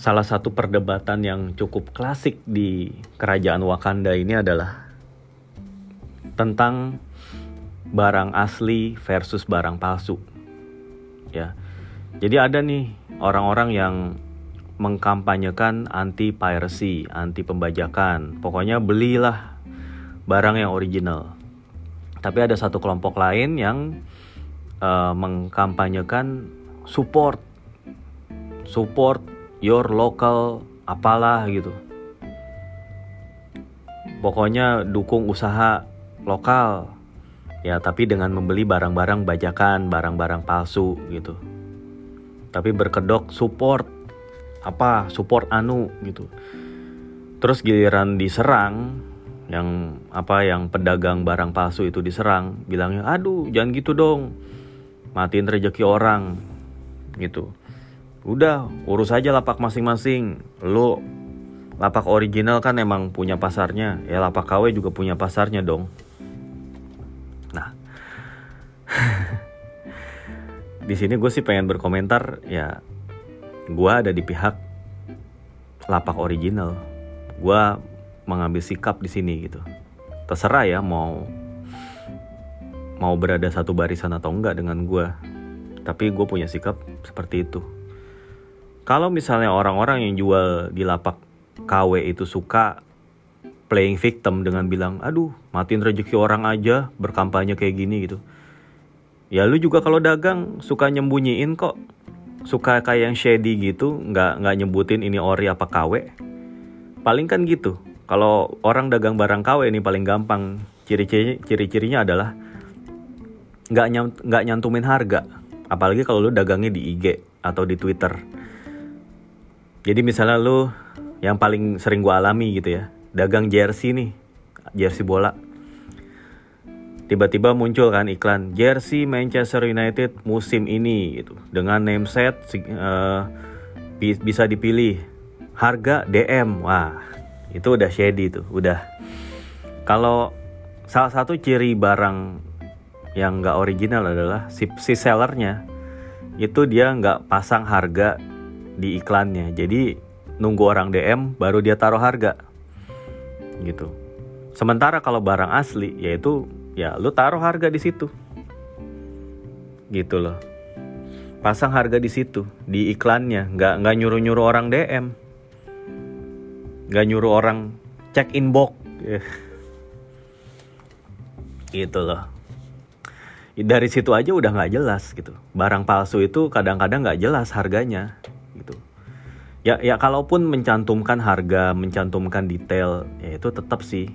salah satu perdebatan yang cukup klasik di kerajaan Wakanda ini adalah tentang barang asli versus barang palsu. Ya. Jadi ada nih orang-orang yang mengkampanyekan anti piracy, anti pembajakan. Pokoknya belilah barang yang original. Tapi ada satu kelompok lain yang uh, mengkampanyekan support support your local apalah gitu. Pokoknya dukung usaha lokal. Ya tapi dengan membeli barang-barang bajakan barang-barang palsu gitu. Tapi berkedok support apa? Support anu gitu. Terus giliran diserang yang apa yang pedagang barang palsu itu diserang bilangnya aduh jangan gitu dong. Matiin rezeki orang. Gitu udah urus aja lapak masing-masing. Lu lapak original kan emang punya pasarnya. Ya lapak KW juga punya pasarnya dong. Nah. Di sini gue sih pengen berkomentar ya gue ada di pihak lapak original. Gue mengambil sikap di sini gitu. Terserah ya mau mau berada satu barisan atau enggak dengan gue tapi gue punya sikap seperti itu kalau misalnya orang-orang yang jual di lapak KW itu suka playing victim dengan bilang, aduh matiin rezeki orang aja berkampanye kayak gini gitu. Ya lu juga kalau dagang suka nyembunyiin kok. Suka kayak yang shady gitu, nggak nggak nyebutin ini ori apa KW. Paling kan gitu. Kalau orang dagang barang KW ini paling gampang ciri-ciri ciri-cirinya adalah nggak nggak nyantumin harga. Apalagi kalau lu dagangnya di IG atau di Twitter jadi misalnya lu yang paling sering gue alami gitu ya, dagang jersey nih, jersey bola. Tiba-tiba muncul kan iklan jersey Manchester United musim ini gitu. Dengan name set uh, bisa dipilih. Harga DM wah itu udah shady tuh udah. Kalau salah satu ciri barang yang nggak original adalah si, si sellernya itu dia nggak pasang harga di iklannya. Jadi nunggu orang DM baru dia taruh harga. Gitu. Sementara kalau barang asli yaitu ya lu taruh harga di situ. Gitu loh. Pasang harga di situ, di iklannya, nggak nggak nyuruh-nyuruh orang DM. Nggak nyuruh orang cek inbox. gitu loh dari situ aja udah nggak jelas gitu barang palsu itu kadang-kadang nggak jelas harganya ya ya kalaupun mencantumkan harga mencantumkan detail ya itu tetap sih.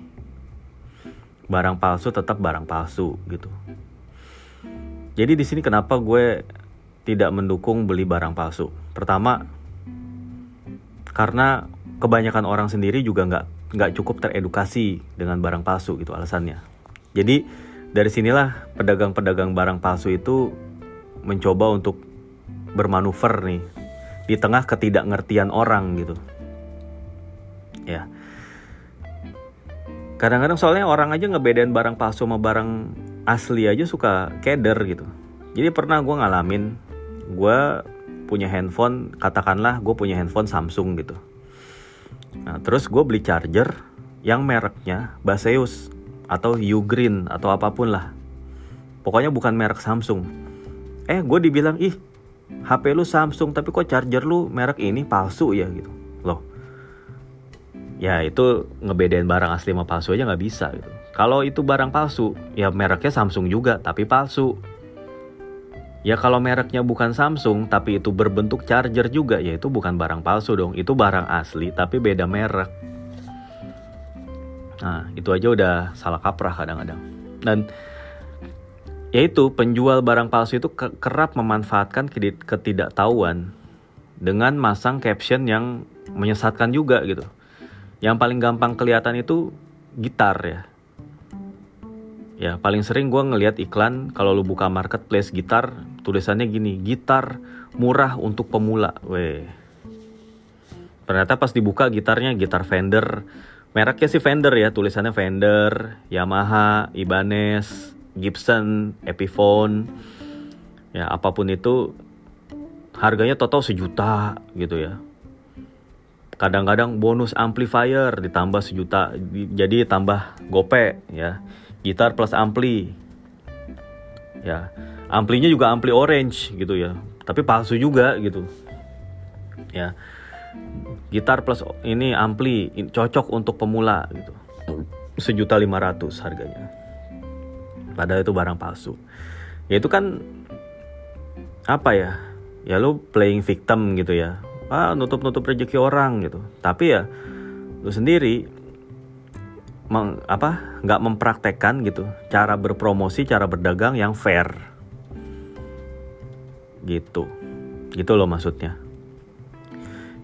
Barang palsu tetap barang palsu gitu. Jadi di sini kenapa gue tidak mendukung beli barang palsu? Pertama karena kebanyakan orang sendiri juga nggak nggak cukup teredukasi dengan barang palsu gitu alasannya. Jadi dari sinilah pedagang-pedagang barang palsu itu mencoba untuk bermanuver nih di tengah ketidakngertian orang gitu. Ya. Kadang-kadang soalnya orang aja ngebedain barang palsu sama barang asli aja suka keder gitu. Jadi pernah gue ngalamin gue punya handphone katakanlah gue punya handphone Samsung gitu. Nah terus gue beli charger yang mereknya Baseus atau Ugreen atau apa pun lah. Pokoknya bukan merek Samsung. Eh gue dibilang ih HP lu Samsung tapi kok charger lu merek ini palsu ya gitu. Loh. Ya itu ngebedain barang asli sama palsu aja nggak bisa gitu. Kalau itu barang palsu ya mereknya Samsung juga tapi palsu. Ya kalau mereknya bukan Samsung tapi itu berbentuk charger juga ya itu bukan barang palsu dong. Itu barang asli tapi beda merek. Nah itu aja udah salah kaprah kadang-kadang. Dan yaitu penjual barang palsu itu kerap memanfaatkan ketidaktahuan dengan masang caption yang menyesatkan juga gitu. Yang paling gampang kelihatan itu gitar ya. Ya paling sering gue ngeliat iklan kalau lu buka marketplace gitar tulisannya gini gitar murah untuk pemula. Weh. Ternyata pas dibuka gitarnya gitar Fender, mereknya sih Fender ya tulisannya Fender, Yamaha, Ibanez, Gibson, Epiphone, ya apa pun itu harganya total sejuta gitu ya. kadang-kadang bonus amplifier ditambah sejuta jadi tambah gope ya. Gitar plus ampli ya. Amplinya juga ampli orange gitu ya tapi palsu juga gitu. Ya. Gitar plus ini ampli cocok untuk pemula gitu. Sejuta lima ratus harganya padahal itu barang palsu. Ya itu kan apa ya ya lu playing victim gitu ya. Ah nutup nutup rezeki orang gitu. Tapi ya lu sendiri meng, apa nggak mempraktekkan gitu cara berpromosi cara berdagang yang fair. Gitu. Gitu loh maksudnya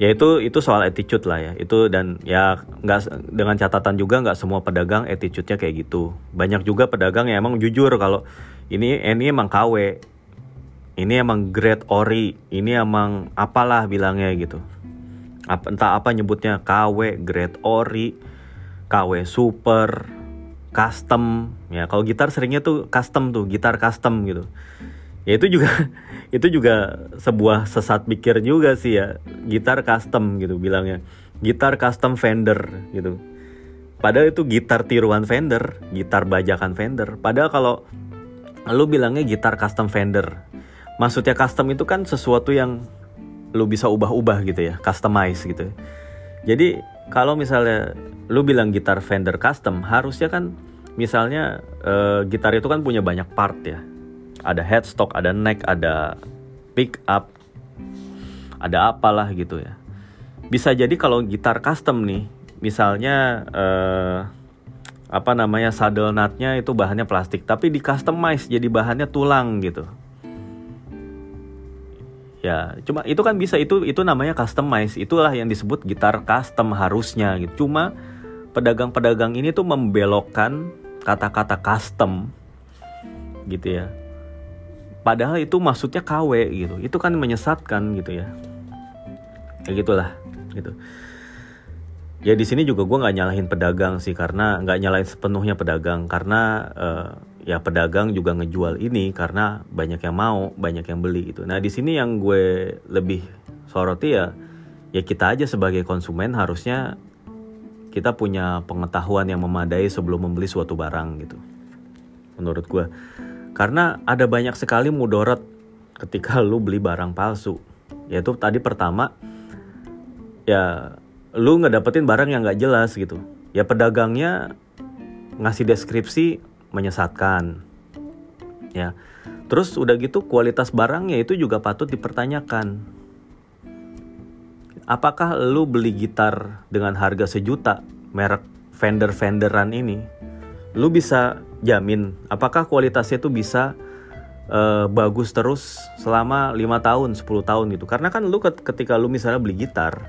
ya itu itu soal attitude lah ya. Itu dan ya nggak dengan catatan juga nggak semua pedagang attitude-nya kayak gitu. Banyak juga pedagang yang emang jujur kalau ini ini emang KW ini emang great ori ini emang apalah bilangnya gitu. Apa, entah apa nyebutnya KW great ori KW super custom. Ya kalau gitar seringnya tuh custom tuh gitar custom gitu ya itu juga itu juga sebuah sesat pikir juga sih ya gitar custom gitu bilangnya gitar custom vendor gitu padahal itu gitar tiruan vendor gitar bajakan vendor padahal kalau lu bilangnya gitar custom vendor maksudnya custom itu kan sesuatu yang lu bisa ubah-ubah gitu ya, customize gitu. Jadi kalau misalnya lu bilang gitar Fender custom, harusnya kan misalnya uh, gitar itu kan punya banyak part ya. Ada headstock, ada neck, ada pick up, ada apalah gitu ya. Bisa jadi kalau gitar custom nih, misalnya uh, apa namanya saddle nutnya itu bahannya plastik, tapi di customize jadi bahannya tulang gitu. Ya cuma itu kan bisa itu itu namanya customize. Itulah yang disebut gitar custom harusnya gitu. Cuma pedagang-pedagang ini tuh membelokkan kata-kata custom gitu ya padahal itu maksudnya KW gitu itu kan menyesatkan gitu ya ya gitulah gitu ya di sini juga gue nggak nyalahin pedagang sih karena nggak nyalahin sepenuhnya pedagang karena uh, ya pedagang juga ngejual ini karena banyak yang mau, banyak yang beli gitu. Nah, di sini yang gue lebih soroti ya ya kita aja sebagai konsumen harusnya kita punya pengetahuan yang memadai sebelum membeli suatu barang gitu. Menurut gue. Karena ada banyak sekali mudorot ketika lu beli barang palsu. Yaitu tadi pertama ya lu nggak dapetin barang yang nggak jelas gitu. Ya pedagangnya ngasih deskripsi menyesatkan. Ya. Terus udah gitu kualitas barangnya itu juga patut dipertanyakan. Apakah lu beli gitar dengan harga sejuta merek vendor-vendoran ini, lu bisa jamin apakah kualitasnya itu bisa uh, bagus terus selama lima tahun, 10 tahun gitu. Karena kan lu ketika lu misalnya beli gitar,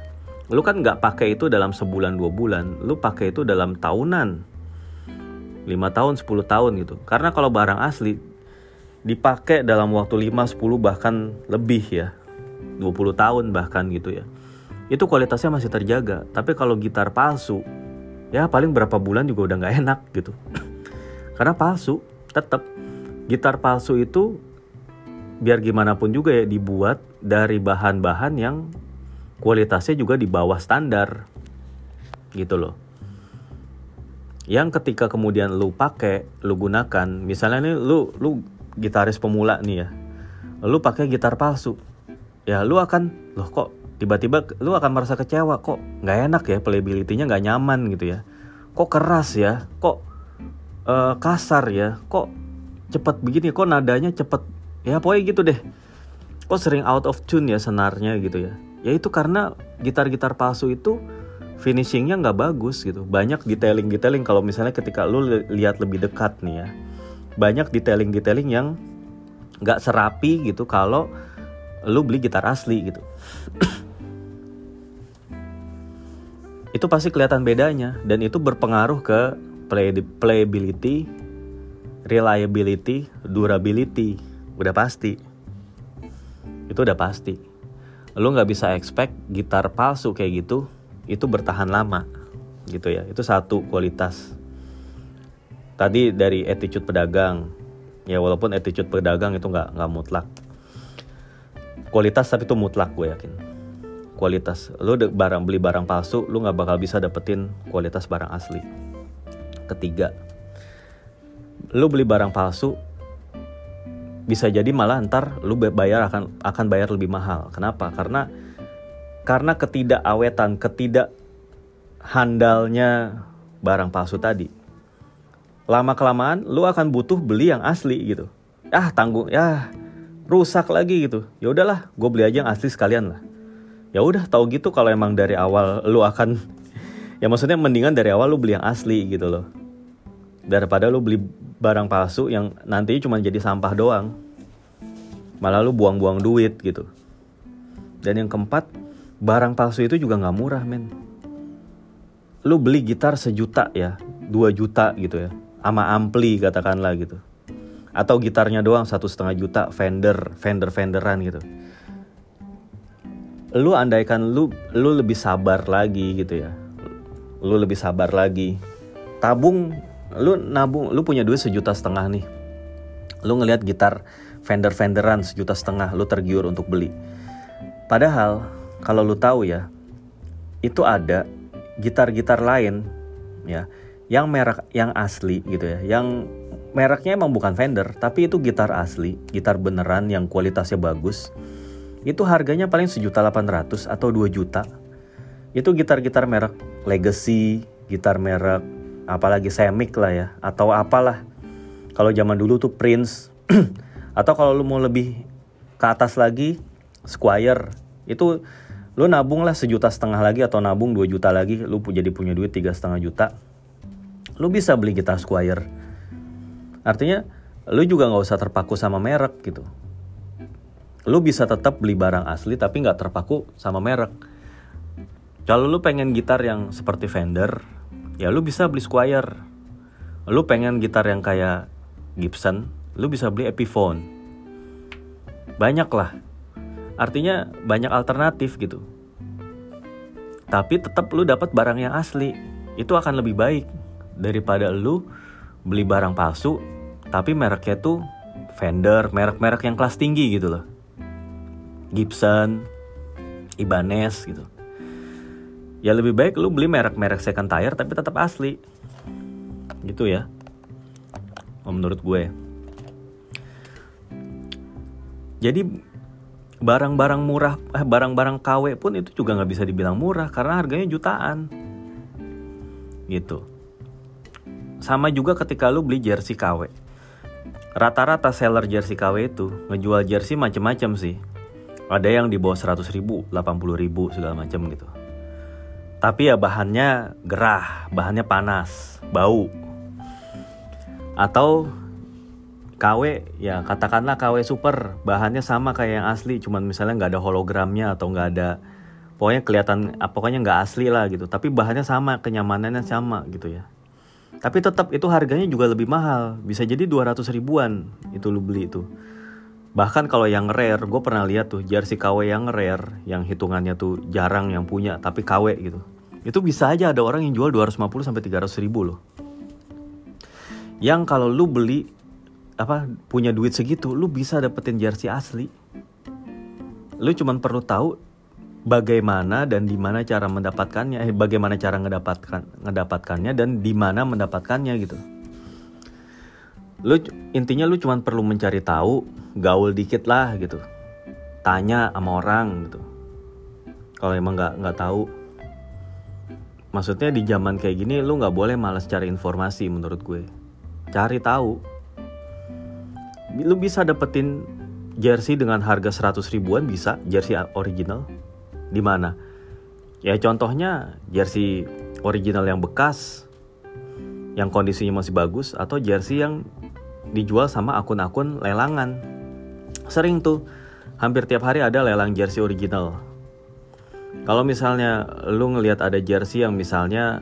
lu kan nggak pakai itu dalam sebulan dua bulan, lu pakai itu dalam tahunan. 5 tahun 10 tahun gitu. Karena kalau barang asli dipakai dalam waktu 5 10 bahkan lebih ya. 20 tahun bahkan gitu ya. Itu kualitasnya masih terjaga. Tapi kalau gitar palsu ya paling berapa bulan juga udah nggak enak gitu. Karena palsu tetap gitar palsu itu biar gimana pun juga ya dibuat dari bahan-bahan yang kualitasnya juga di bawah standar gitu loh. Yang ketika kemudian lu pakai, lu gunakan, misalnya nih lu lu gitaris pemula nih ya, lu pakai gitar palsu, ya lu akan loh kok tiba-tiba lu akan merasa kecewa kok nggak enak ya playability-nya nggak nyaman gitu ya, kok keras ya, kok uh, kasar ya, kok cepet begini, kok nadanya cepet, ya pokoknya gitu deh, kok sering out of tune ya senarnya gitu ya, ya itu karena gitar-gitar palsu itu finishingnya nggak bagus gitu. Banyak detailing detailing kalau misalnya ketika lu lihat lebih dekat nih ya banyak detailing detailing yang nggak serapi gitu kalau lu beli gitar asli gitu itu pasti kelihatan bedanya. Dan itu berpengaruh ke play playability reliability durability. Udah pasti. Itu udah pasti. Lu nggak bisa expect gitar palsu kayak gitu itu bertahan lama gitu ya. Itu satu kualitas. Tadi dari attitude pedagang. Ya walaupun attitude pedagang itu nggak nggak mutlak. Kualitas tapi itu mutlak gue yakin kualitas. Lu barang beli barang palsu, lu nggak bakal bisa dapetin kualitas barang asli. Ketiga, lu beli barang palsu bisa jadi malah ntar lu bayar akan akan bayar lebih mahal. Kenapa? Karena karena ketidakawetan, ketidak handalnya barang palsu tadi. Lama kelamaan lu akan butuh beli yang asli gitu. Ah tanggung ya rusak lagi gitu. Ya udahlah, gue beli aja yang asli sekalian lah. Ya udah tahu gitu kalau emang dari awal lu akan ya maksudnya mendingan dari awal lu beli yang asli gitu loh. Daripada lu beli barang palsu yang nantinya cuma jadi sampah doang. Malah lu buang-buang duit gitu. Dan yang keempat, barang palsu itu juga nggak murah men. Lu beli gitar sejuta ya, dua juta gitu ya, sama ampli katakanlah gitu. Atau gitarnya doang satu setengah juta, Fender, Fender Fenderan gitu. Lu andaikan lu lu lebih sabar lagi gitu ya, lu lebih sabar lagi, tabung lu nabung lu punya duit sejuta setengah nih. Lu ngelihat gitar Fender Fenderan sejuta setengah lu tergiur untuk beli. Padahal kalau lu tahu ya itu ada gitar-gitar lain ya yang merek yang asli gitu ya. Yang mereknya emang bukan Fender tapi itu gitar asli gitar beneran yang kualitasnya bagus itu harganya paling sejuta delapan ratus atau dua juta. Itu gitar-gitar merek Legacy gitar merek apalagi semik lah ya atau apalah. Kalau zaman dulu tuh Prince. Atau kalau lu mau lebih ke atas lagi Squire. Itu lu nabung lah sejuta setengah lagi atau nabung 2 juta lagi lu jadi punya duit tiga setengah juta. Lu bisa beli gitar Squire. Artinya lu juga nggak usah terpaku sama merek gitu lu bisa tetap beli barang asli tapi nggak terpaku sama merek. Kalau lu pengen gitar yang seperti Fender ya lu bisa beli Squire. Lu pengen gitar yang kayak Gibson lu bisa beli Epiphone. Banyak lah artinya banyak alternatif gitu. Tapi tetap lu dapat barang yang asli. Itu akan lebih baik daripada lu beli barang palsu tapi mereknya tuh Fender merek-merek yang kelas tinggi gitu loh Gibson Ibanez gitu. Ya lebih baik lu beli merek-merek second tire tapi tetap asli. Gitu ya menurut gue. Jadi barang-barang murah eh, barang-barang KW pun itu juga nggak bisa dibilang murah karena harganya jutaan. Gitu. Sama juga ketika lu beli jersey KW rata-rata seller jersey KW itu ngejual jersey macem-macem sih ada yang di bawah 100 ribu 80 ribu segala macam gitu. Tapi ya bahannya gerah, bahannya panas, bau. Atau KW ya katakanlah KW super bahannya sama kayak yang asli cuman misalnya nggak ada hologramnya atau nggak ada pokoknya kelihatan ah, pokoknya nggak asli lah gitu. Tapi bahannya sama kenyamanannya sama gitu ya. Tapi tetap itu harganya juga lebih mahal bisa jadi 200 ribuan itu lu beli itu bahkan kalau yang rare gue pernah lihat tuh jersey KW yang rare yang hitungannya tuh jarang yang punya tapi KW gitu itu bisa aja ada orang yang jual 250 sampai 300 ribu loh. Yang kalau lu beli apa punya duit segitu, lu bisa dapetin jersey asli. Lu cuman perlu tahu bagaimana dan di mana cara mendapatkannya, eh bagaimana cara ngedapatkan ngedapatkannya dan di mana mendapatkannya gitu. Lu intinya lu cuman perlu mencari tahu, gaul dikit lah gitu. Tanya sama orang gitu. Kalau emang nggak nggak tahu, maksudnya di zaman kayak gini lu nggak boleh malas cari informasi menurut gue. Cari tahu. Lu bisa dapetin jersey dengan harga 100 ribuan bisa jersey original. Di mana? Ya contohnya jersey original yang bekas yang kondisinya masih bagus atau jersey yang dijual sama akun-akun lelangan sering tuh hampir tiap hari ada lelang jersey original kalau misalnya lu ngelihat ada jersey yang misalnya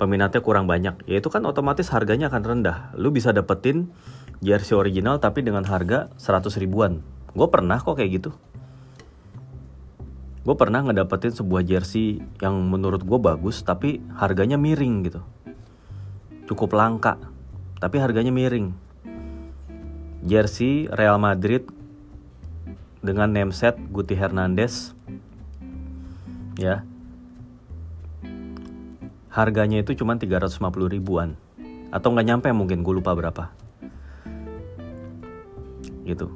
peminatnya kurang banyak, ya itu kan otomatis harganya akan rendah. Lu bisa dapetin jersey original tapi dengan harga 100 ribuan. Gue pernah kok kayak gitu. Gue pernah ngedapetin sebuah jersey yang menurut gue bagus tapi harganya miring gitu. Cukup langka, tapi harganya miring. Jersey Real Madrid dengan name set Guti Hernandez. Ya. Harganya itu cuma 350 ribuan. Atau nggak nyampe mungkin gue lupa berapa. Gitu.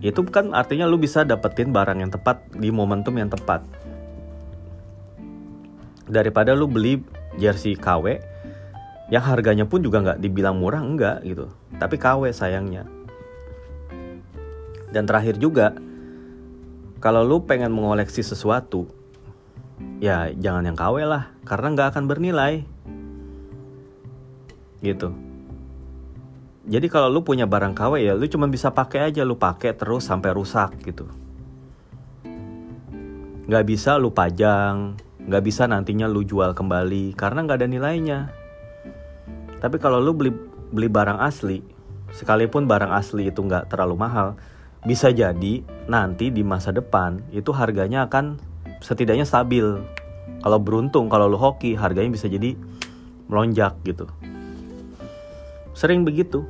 Itu kan artinya lu bisa dapetin barang yang tepat di momentum yang tepat. Daripada lu beli jersey KW yang harganya pun juga nggak dibilang murah enggak gitu. Tapi KW sayangnya dan terakhir juga kalau lu pengen mengoleksi sesuatu ya jangan yang KW lah karena nggak akan bernilai. Gitu. Jadi kalau lu punya barang KW ya lu cuma bisa pakai aja lu pakai terus sampai rusak gitu. Nggak bisa lu pajang nggak bisa nantinya lu jual kembali karena nggak ada nilainya. Tapi kalau lu beli beli barang asli sekalipun barang asli itu nggak terlalu mahal bisa jadi nanti di masa depan itu harganya akan setidaknya stabil kalau beruntung kalau lu hoki harganya bisa jadi melonjak gitu sering begitu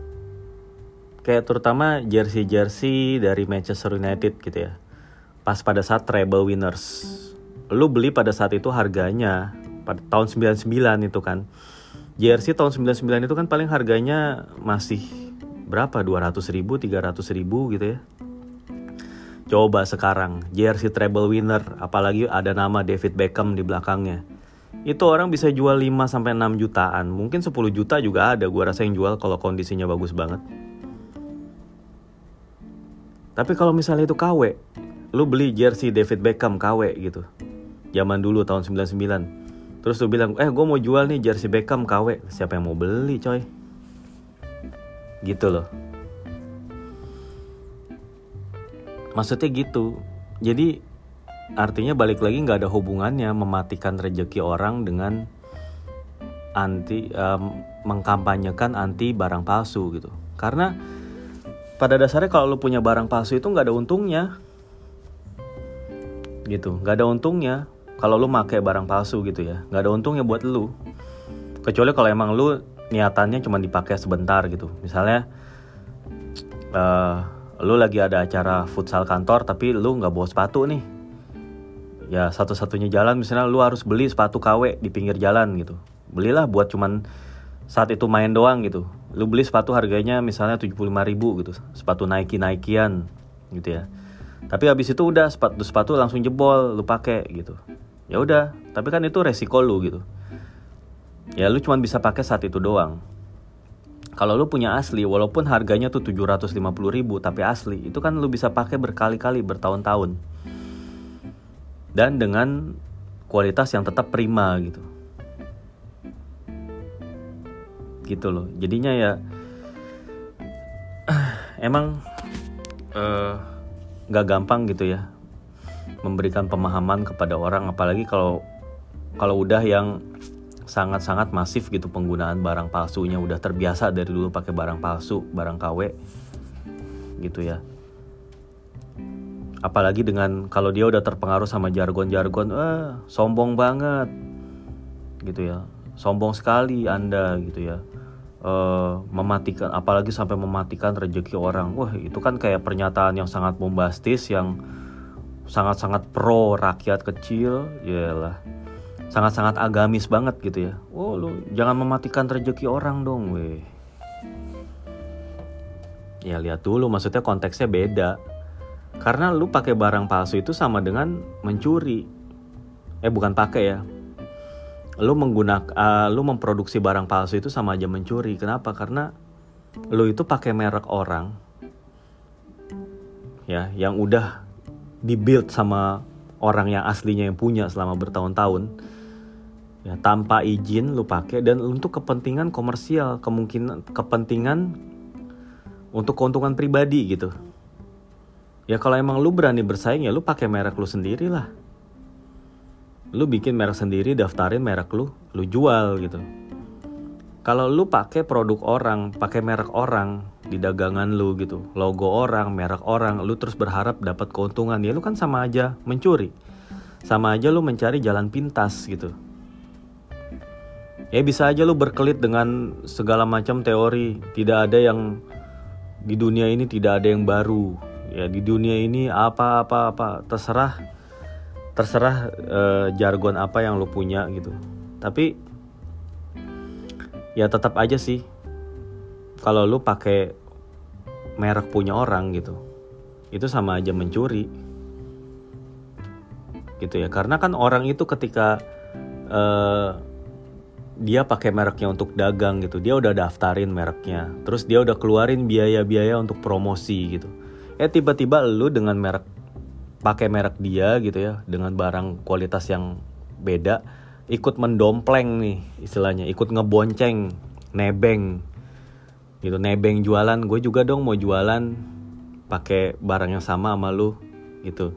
kayak terutama jersey-jersey dari Manchester United gitu ya. Pas pada saat treble winners. Lu beli pada saat itu harganya pada tahun 99 itu kan. Jersey tahun 99 itu kan paling harganya masih berapa 200 ribu 300 ribu gitu ya coba sekarang jersey treble winner apalagi ada nama David Beckham di belakangnya itu orang bisa jual 5 sampai 6 jutaan mungkin 10 juta juga ada gua rasa yang jual kalau kondisinya bagus banget tapi kalau misalnya itu KW, lu beli jersey David Beckham KW gitu. Zaman dulu tahun 99. Terus lu bilang, eh gue mau jual nih jersey Beckham KW. Siapa yang mau beli coy? Gitu loh. Maksudnya gitu. Jadi artinya balik lagi nggak ada hubungannya mematikan rejeki orang dengan anti um, mengkampanyekan anti barang palsu gitu. Karena pada dasarnya kalau lu punya barang palsu itu nggak ada untungnya gitu nggak ada untungnya kalau lu pakai barang palsu gitu ya nggak ada untungnya buat lu kecuali kalau emang lu niatannya cuma dipakai sebentar gitu misalnya uh, lu lagi ada acara futsal kantor tapi lu nggak bawa sepatu nih. Ya satu-satunya jalan misalnya lu harus beli sepatu KW di pinggir jalan gitu. Belilah buat cuman saat itu main doang gitu. Lu beli sepatu harganya misalnya 75 ribu gitu sepatu Nike Nikean gitu ya. Tapi habis itu udah sepatu sepatu langsung jebol lu pakai gitu. Ya udah tapi kan itu resiko lu gitu. Ya lu cuma bisa pakai saat itu doang kalau lu punya asli walaupun harganya tuh 750 ribu tapi asli itu kan lu bisa pakai berkali-kali bertahun-tahun. Dan dengan kualitas yang tetap prima gitu. Gitu loh. Jadinya ya emang uh, gak gampang gitu ya memberikan pemahaman kepada orang. Apalagi kalau kalau udah yang sangat-sangat masif gitu penggunaan barang palsunya. Udah terbiasa dari dulu pakai barang palsu barang KW gitu ya. Apalagi dengan kalau dia udah terpengaruh sama jargon-jargon eh sombong banget gitu ya. Sombong sekali anda gitu ya. Uh, mematikan apalagi sampai mematikan rezeki orang. Wah itu kan kayak pernyataan yang sangat bombastis yang sangat-sangat pro rakyat kecil. Lah sangat-sangat agamis banget gitu ya. Oh lu jangan mematikan rezeki orang dong weh. Ya lihat dulu maksudnya konteksnya beda. Karena lu pakai barang palsu itu sama dengan mencuri. Eh bukan pakai ya. Lu menggunakan uh, lu memproduksi barang palsu itu sama aja mencuri. Kenapa? Karena lu itu pakai merek orang ya yang udah dibuild sama orang yang aslinya yang punya selama bertahun-tahun ya tanpa izin lu pakai dan untuk kepentingan komersial kemungkinan kepentingan untuk keuntungan pribadi gitu. Ya kalau emang lu berani bersaing ya lu pakai merek lu sendiri lah lu bikin merek sendiri daftarin merek lu lu jual gitu. Kalau lu pakai produk orang pakai merek orang di dagangan lu gitu logo orang merek orang lu terus berharap dapat keuntungan ya lu kan sama aja mencuri. Sama aja lu mencari jalan pintas gitu ya bisa aja lu berkelit dengan segala macam teori. Tidak ada yang di dunia ini tidak ada yang baru. Ya di dunia ini apa apa apa terserah. Terserah uh, jargon apa yang lu punya gitu. Tapi ya tetap aja sih. Kalau lu pakai merek punya orang gitu itu sama aja mencuri. Gitu ya karena kan orang itu ketika uh, dia pakai mereknya untuk dagang gitu. Dia udah daftarin mereknya. Terus dia udah keluarin biaya-biaya untuk promosi gitu. Eh tiba-tiba lu dengan merek pakai merek dia gitu ya dengan barang kualitas yang beda ikut mendompleng nih istilahnya ikut ngebonceng nebeng. Gitu nebeng jualan. Gue juga dong mau jualan pakai barang yang sama sama lu gitu.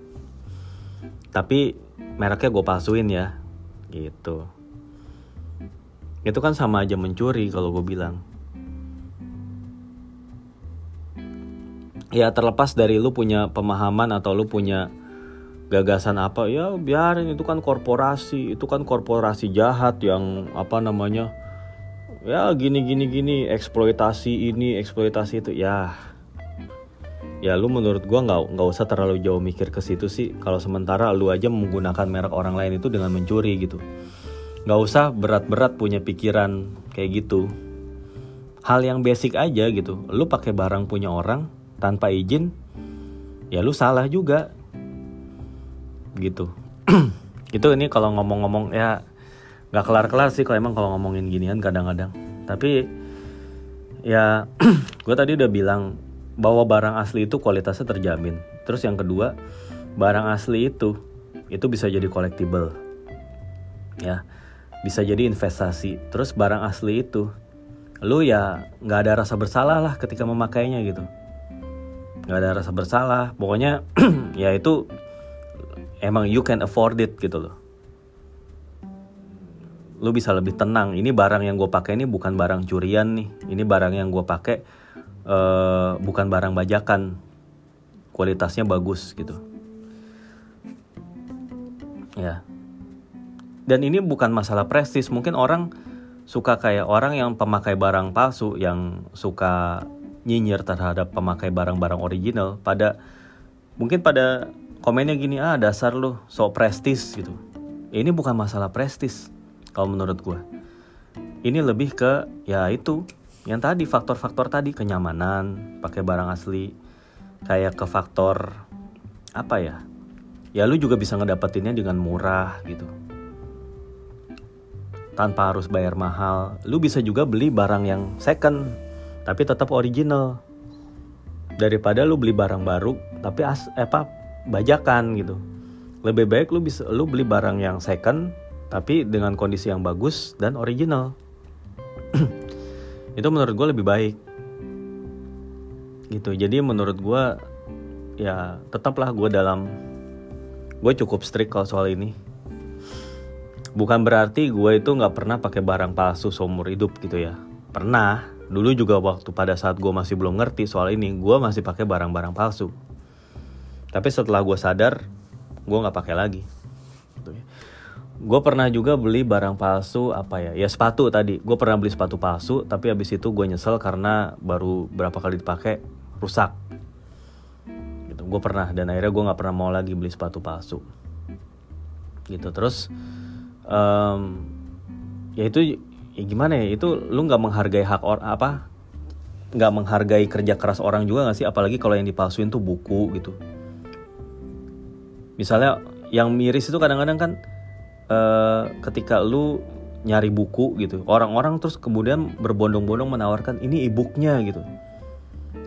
Tapi mereknya gue palsuin ya gitu itu kan sama aja mencuri kalau gue bilang. Ya terlepas dari lu punya pemahaman atau lu punya gagasan apa ya biarin itu kan korporasi itu kan korporasi jahat yang apa namanya ya gini gini gini eksploitasi ini eksploitasi itu ya. Ya lu menurut gua nggak nggak usah terlalu jauh mikir ke situ sih. Kalau sementara lu aja menggunakan merek orang lain itu dengan mencuri gitu nggak usah berat-berat punya pikiran kayak gitu. Hal yang basic aja gitu. Lu pakai barang punya orang tanpa izin ya lu salah juga. Gitu. Itu ini kalau ngomong-ngomong ya nggak kelar-kelar sih kalau emang kalau ngomongin ginian kadang-kadang. Tapi ya gue tadi udah bilang bahwa barang asli itu kualitasnya terjamin. Terus yang kedua barang asli itu itu bisa jadi collectible. Ya bisa jadi investasi. Terus barang asli itu lu ya nggak ada rasa bersalah lah ketika memakainya gitu. Nggak ada rasa bersalah. Pokoknya ya itu emang you can afford it gitu loh. Lu bisa lebih tenang. Ini barang yang gue pakai ini bukan barang curian nih. Ini barang yang gue pakai uh, bukan barang bajakan. Kualitasnya bagus gitu. Ya dan ini bukan masalah prestis. Mungkin orang suka kayak orang yang pemakai barang palsu yang suka nyinyir terhadap pemakai barang-barang original. Pada mungkin pada komennya gini ah dasar lu so prestis gitu. Ini bukan masalah prestis kalau menurut gue ini lebih ke ya itu yang tadi faktor-faktor tadi kenyamanan pakai barang asli. Kayak ke faktor apa ya ya lu juga bisa ngedapetinnya dengan murah gitu tanpa harus bayar mahal. Lu bisa juga beli barang yang second tapi tetap original. Daripada lu beli barang baru tapi as eh, apa bajakan gitu. Lebih baik lu bisa lu beli barang yang second tapi dengan kondisi yang bagus dan original. Itu menurut gue lebih baik. Gitu. Jadi menurut gue ya tetaplah gue dalam gue cukup strict kalau soal ini bukan berarti gue itu nggak pernah pakai barang palsu seumur hidup gitu ya. Pernah. Dulu juga waktu pada saat gue masih belum ngerti soal ini gue masih pakai barang-barang palsu. Tapi setelah gue sadar gue nggak pakai lagi. Gitu ya. gue pernah juga beli barang palsu apa ya ya sepatu tadi. Gue pernah beli sepatu palsu tapi habis itu gue nyesel karena baru berapa kali dipakai rusak. Gitu. Gue pernah dan akhirnya gue nggak pernah mau lagi beli sepatu palsu. Gitu. Terus um, ya itu ya gimana ya itu lu nggak menghargai hak orang apa nggak menghargai kerja keras orang juga nggak sih? Apalagi kalau yang dipalsuin tuh buku gitu. Misalnya yang miris itu kadang-kadang kan uh, ketika lu nyari buku gitu orang-orang terus kemudian berbondong-bondong menawarkan ini e-booknya gitu.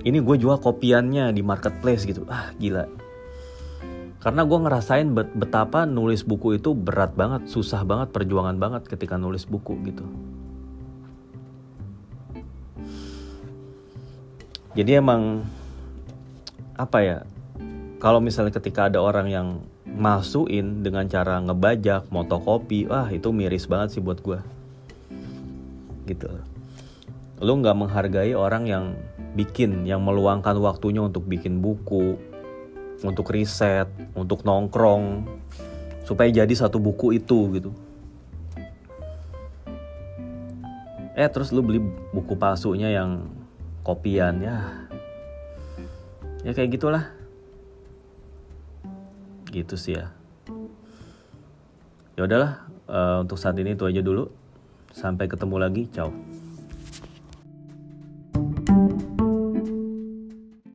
Ini gue jual kopiannya di marketplace gitu. Ah gila karena gue ngerasain bet betapa nulis buku itu berat banget susah banget perjuangan banget ketika nulis buku gitu. Jadi emang apa ya kalau misalnya ketika ada orang yang masukin dengan cara ngebajak motokopi wah itu miris banget sih buat gue gitu. Lu nggak menghargai orang yang bikin yang meluangkan waktunya untuk bikin buku untuk riset, untuk nongkrong, supaya jadi satu buku itu gitu. Eh terus lu beli buku palsunya yang kopian ya, ya kayak gitulah, gitu sih ya. ya udahlah uh, untuk saat ini itu aja dulu sampai ketemu lagi ciao